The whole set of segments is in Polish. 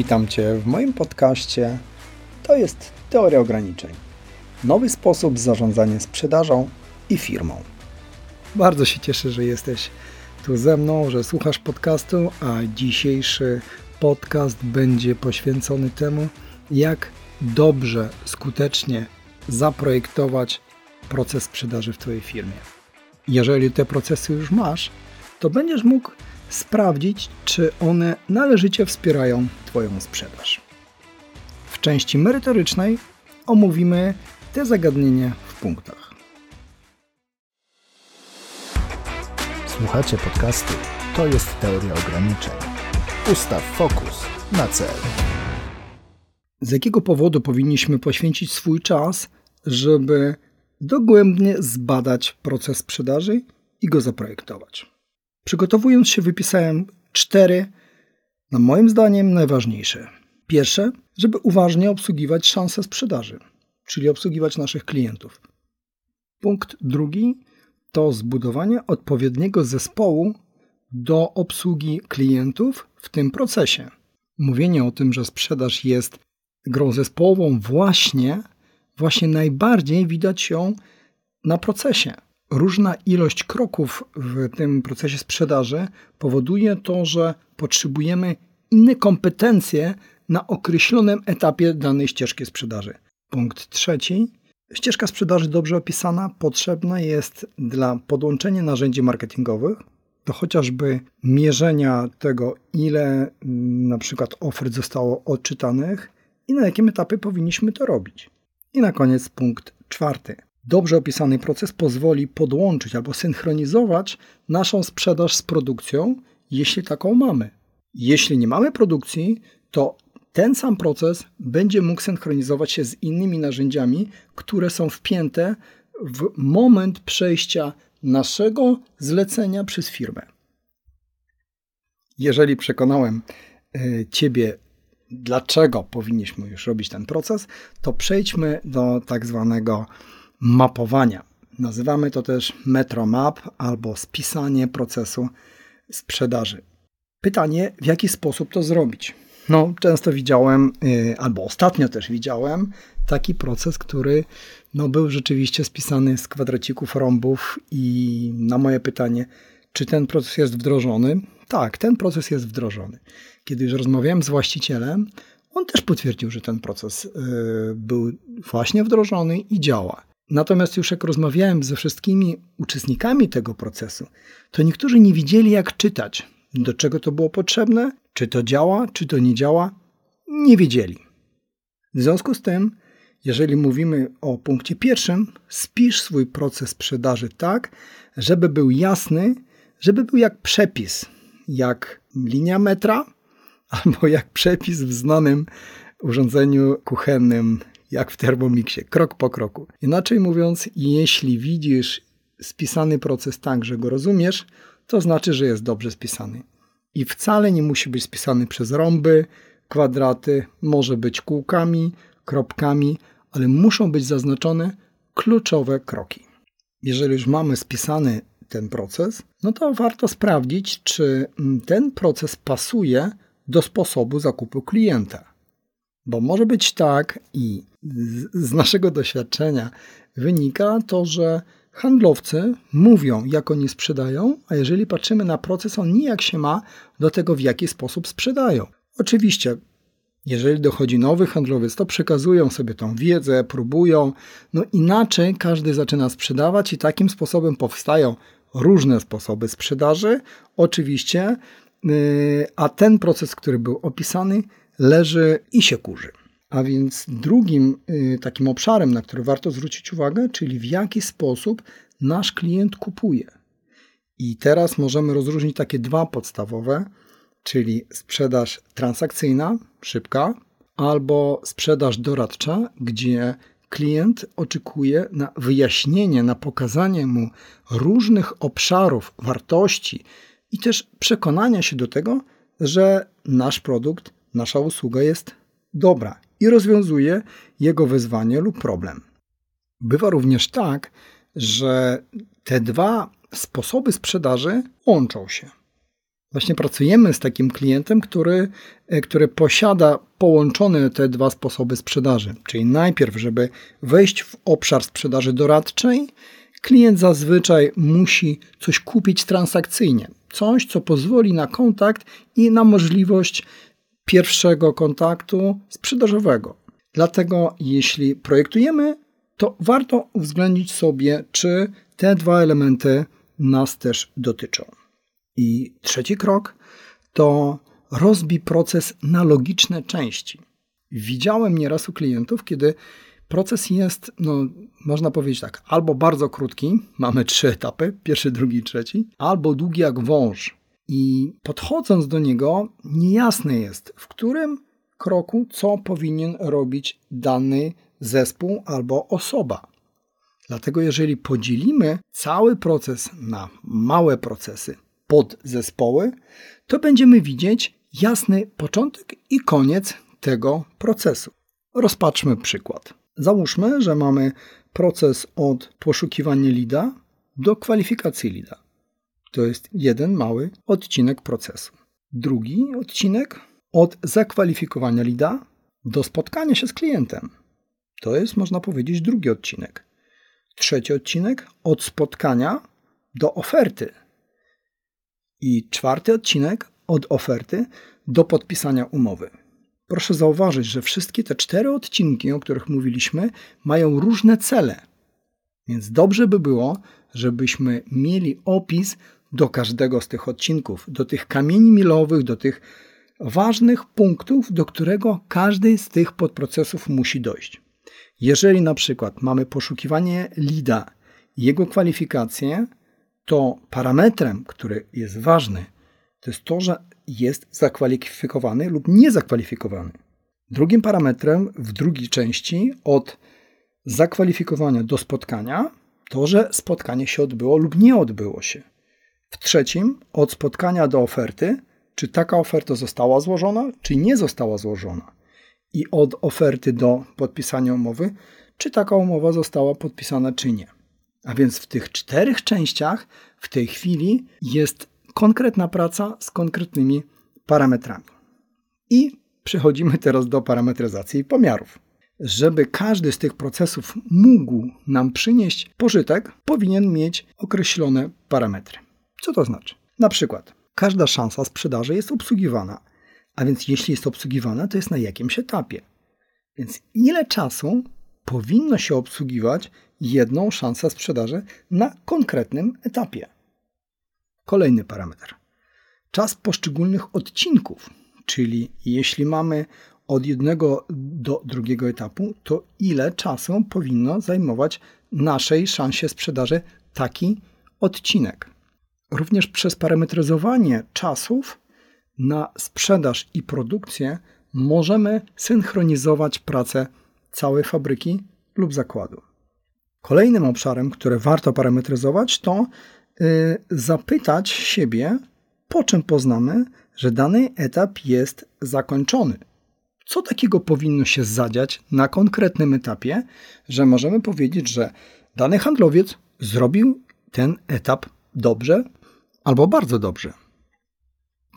Witam Cię w moim podcaście. To jest Teoria Ograniczeń. Nowy sposób zarządzania sprzedażą i firmą. Bardzo się cieszę, że jesteś tu ze mną, że słuchasz podcastu, a dzisiejszy podcast będzie poświęcony temu, jak dobrze, skutecznie zaprojektować proces sprzedaży w Twojej firmie. Jeżeli te procesy już masz, to będziesz mógł sprawdzić, czy one należycie wspierają Twoją sprzedaż. W części merytorycznej omówimy te zagadnienia w punktach. Słuchacie podcastu To jest teoria ograniczeń. Ustaw fokus na cel. Z jakiego powodu powinniśmy poświęcić swój czas, żeby dogłębnie zbadać proces sprzedaży i go zaprojektować? Przygotowując się, wypisałem cztery, na moim zdaniem, najważniejsze. Pierwsze, żeby uważnie obsługiwać szanse sprzedaży, czyli obsługiwać naszych klientów. Punkt drugi to zbudowanie odpowiedniego zespołu do obsługi klientów w tym procesie. Mówienie o tym, że sprzedaż jest grą zespołową, właśnie, właśnie najbardziej widać ją na procesie różna ilość kroków w tym procesie sprzedaży powoduje to, że potrzebujemy inne kompetencje na określonym etapie danej ścieżki sprzedaży. Punkt trzeci. Ścieżka sprzedaży dobrze opisana potrzebna jest dla podłączenia narzędzi marketingowych, do chociażby mierzenia tego, ile mm, na przykład ofert zostało odczytanych i na jakim etapie powinniśmy to robić. I na koniec punkt czwarty Dobrze opisany proces pozwoli podłączyć albo synchronizować naszą sprzedaż z produkcją, jeśli taką mamy. Jeśli nie mamy produkcji, to ten sam proces będzie mógł synchronizować się z innymi narzędziami, które są wpięte w moment przejścia naszego zlecenia przez firmę. Jeżeli przekonałem e, Ciebie, dlaczego powinniśmy już robić ten proces, to przejdźmy do tak zwanego mapowania. Nazywamy to też metromap albo spisanie procesu sprzedaży. Pytanie, w jaki sposób to zrobić? No, często widziałem, y, albo ostatnio też widziałem, taki proces, który no, był rzeczywiście spisany z kwadracików, rąbów i na moje pytanie, czy ten proces jest wdrożony? Tak, ten proces jest wdrożony. Kiedy już rozmawiałem z właścicielem, on też potwierdził, że ten proces y, był właśnie wdrożony i działa. Natomiast już jak rozmawiałem ze wszystkimi uczestnikami tego procesu, to niektórzy nie wiedzieli, jak czytać, do czego to było potrzebne, czy to działa, czy to nie działa. Nie wiedzieli. W związku z tym, jeżeli mówimy o punkcie pierwszym, spisz swój proces sprzedaży tak, żeby był jasny, żeby był jak przepis, jak linia metra, albo jak przepis w znanym urządzeniu kuchennym jak w Thermomixie, krok po kroku. Inaczej mówiąc, jeśli widzisz spisany proces tak, że go rozumiesz, to znaczy, że jest dobrze spisany. I wcale nie musi być spisany przez rąby, kwadraty, może być kółkami, kropkami, ale muszą być zaznaczone kluczowe kroki. Jeżeli już mamy spisany ten proces, no to warto sprawdzić, czy ten proces pasuje do sposobu zakupu klienta. Bo może być tak i z naszego doświadczenia wynika to, że handlowcy mówią, jak oni sprzedają, a jeżeli patrzymy na proces, on nijak się ma do tego, w jaki sposób sprzedają. Oczywiście, jeżeli dochodzi nowy handlowiec, to przekazują sobie tą wiedzę, próbują. No inaczej każdy zaczyna sprzedawać i takim sposobem powstają różne sposoby sprzedaży. Oczywiście, yy, a ten proces, który był opisany, leży i się kurzy. A więc drugim y, takim obszarem, na który warto zwrócić uwagę, czyli w jaki sposób nasz klient kupuje. I teraz możemy rozróżnić takie dwa podstawowe, czyli sprzedaż transakcyjna, szybka, albo sprzedaż doradcza, gdzie klient oczekuje na wyjaśnienie, na pokazanie mu różnych obszarów wartości i też przekonania się do tego, że nasz produkt, nasza usługa jest dobra i rozwiązuje jego wyzwanie lub problem. Bywa również tak, że te dwa sposoby sprzedaży łączą się. Właśnie pracujemy z takim klientem, który, e, który posiada połączone te dwa sposoby sprzedaży. Czyli najpierw, żeby wejść w obszar sprzedaży doradczej, klient zazwyczaj musi coś kupić transakcyjnie. Coś, co pozwoli na kontakt i na możliwość pierwszego kontaktu sprzedażowego. Dlatego, jeśli projektujemy, to warto uwzględnić sobie, czy te dwa elementy nas też dotyczą. I trzeci krok to rozbij proces na logiczne części. Widziałem nieraz u klientów, kiedy proces jest, no, można powiedzieć tak, albo bardzo krótki, mamy trzy etapy, pierwszy, drugi, trzeci, albo długi jak wąż. I podchodząc do niego, niejasne jest, w którym kroku co powinien robić dany zespół albo osoba. Dlatego, jeżeli podzielimy cały proces na małe procesy, podzespoły, to będziemy widzieć jasny początek i koniec tego procesu. Rozpatrzmy przykład. Załóżmy, że mamy proces od poszukiwania lida do kwalifikacji lida. To jest jeden mały odcinek procesu. Drugi odcinek od zakwalifikowania lida do spotkania się z klientem. To jest, można powiedzieć, drugi odcinek. Trzeci odcinek od spotkania do oferty. I czwarty odcinek od oferty do podpisania umowy. Proszę zauważyć, że wszystkie te cztery odcinki, o których mówiliśmy, mają różne cele. Więc dobrze by było, żebyśmy mieli opis do każdego z tych odcinków, do tych kamieni milowych, do tych ważnych punktów, do którego każdy z tych podprocesów musi dojść. Jeżeli na przykład mamy poszukiwanie lida i jego kwalifikacje, to parametrem, który jest ważny, to jest to, że jest zakwalifikowany lub niezakwalifikowany. Drugim parametrem w drugiej części od zakwalifikowania do spotkania to, że spotkanie się odbyło lub nie odbyło się. W trzecim od spotkania do oferty, czy taka oferta została złożona, czy nie została złożona. I od oferty do podpisania umowy, czy taka umowa została podpisana, czy nie. A więc w tych czterech częściach w tej chwili jest konkretna praca z konkretnymi parametrami. I przechodzimy teraz do parametryzacji pomiarów. Żeby każdy z tych procesów mógł nam przynieść pożytek, powinien mieć określone parametry. Co to znaczy? Na przykład, każda szansa sprzedaży jest obsługiwana, a więc jeśli jest obsługiwana, to jest na jakimś etapie. Więc ile czasu powinno się obsługiwać jedną szansę sprzedaży na konkretnym etapie? Kolejny parametr. Czas poszczególnych odcinków, czyli jeśli mamy od jednego do drugiego etapu, to ile czasu powinno zajmować naszej szansie sprzedaży taki odcinek. Również przez parametryzowanie czasów na sprzedaż i produkcję możemy synchronizować pracę całej fabryki lub zakładu. Kolejnym obszarem, który warto parametryzować, to Y, zapytać siebie, po czym poznamy, że dany etap jest zakończony. Co takiego powinno się zadziać na konkretnym etapie, że możemy powiedzieć, że dany handlowiec zrobił ten etap dobrze albo bardzo dobrze.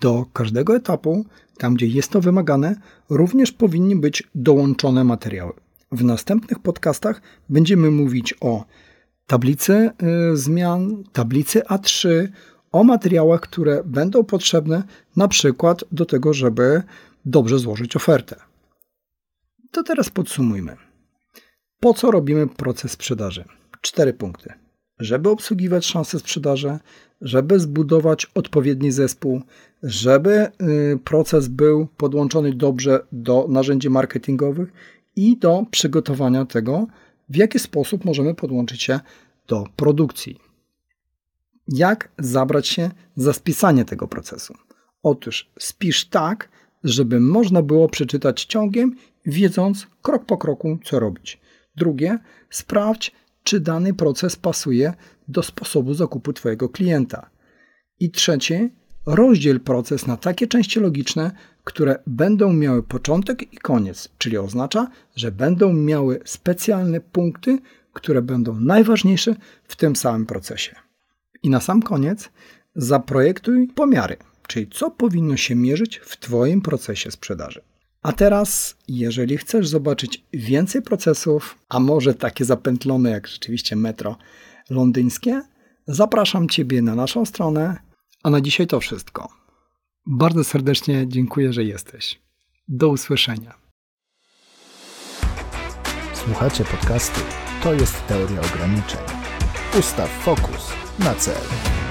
Do każdego etapu, tam gdzie jest to wymagane, również powinny być dołączone materiały. W następnych podcastach będziemy mówić o tablicy y, zmian, tablicy A3 o materiałach, które będą potrzebne na przykład do tego, żeby dobrze złożyć ofertę. To teraz podsumujmy. Po co robimy proces sprzedaży? Cztery punkty. Żeby obsługiwać szanse sprzedaży, żeby zbudować odpowiedni zespół, żeby y, proces był podłączony dobrze do narzędzi marketingowych i do przygotowania tego, w jaki sposób możemy podłączyć się do produkcji. Jak zabrać się za spisanie tego procesu? Otóż spisz tak, żeby można było przeczytać ciągiem, wiedząc krok po kroku, co robić. Drugie, sprawdź, czy dany proces pasuje do sposobu zakupu Twojego klienta. I trzecie, rozdziel proces na takie części logiczne, które będą miały początek i koniec, czyli oznacza, że będą miały specjalne punkty, które będą najważniejsze w tym samym procesie. I na sam koniec zaprojektuj pomiary. czyli co powinno się mierzyć w Twoim procesie sprzedaży. A teraz, jeżeli chcesz zobaczyć więcej procesów, a może takie zapętlone jak rzeczywiście metro londyńskie, zapraszam Ciebie na naszą stronę. A na dzisiaj to wszystko. Bardzo serdecznie dziękuję, że jesteś. Do usłyszenia. Słuchacie podcastu To jest teoria ograniczeń. Ustaw fokus na cel.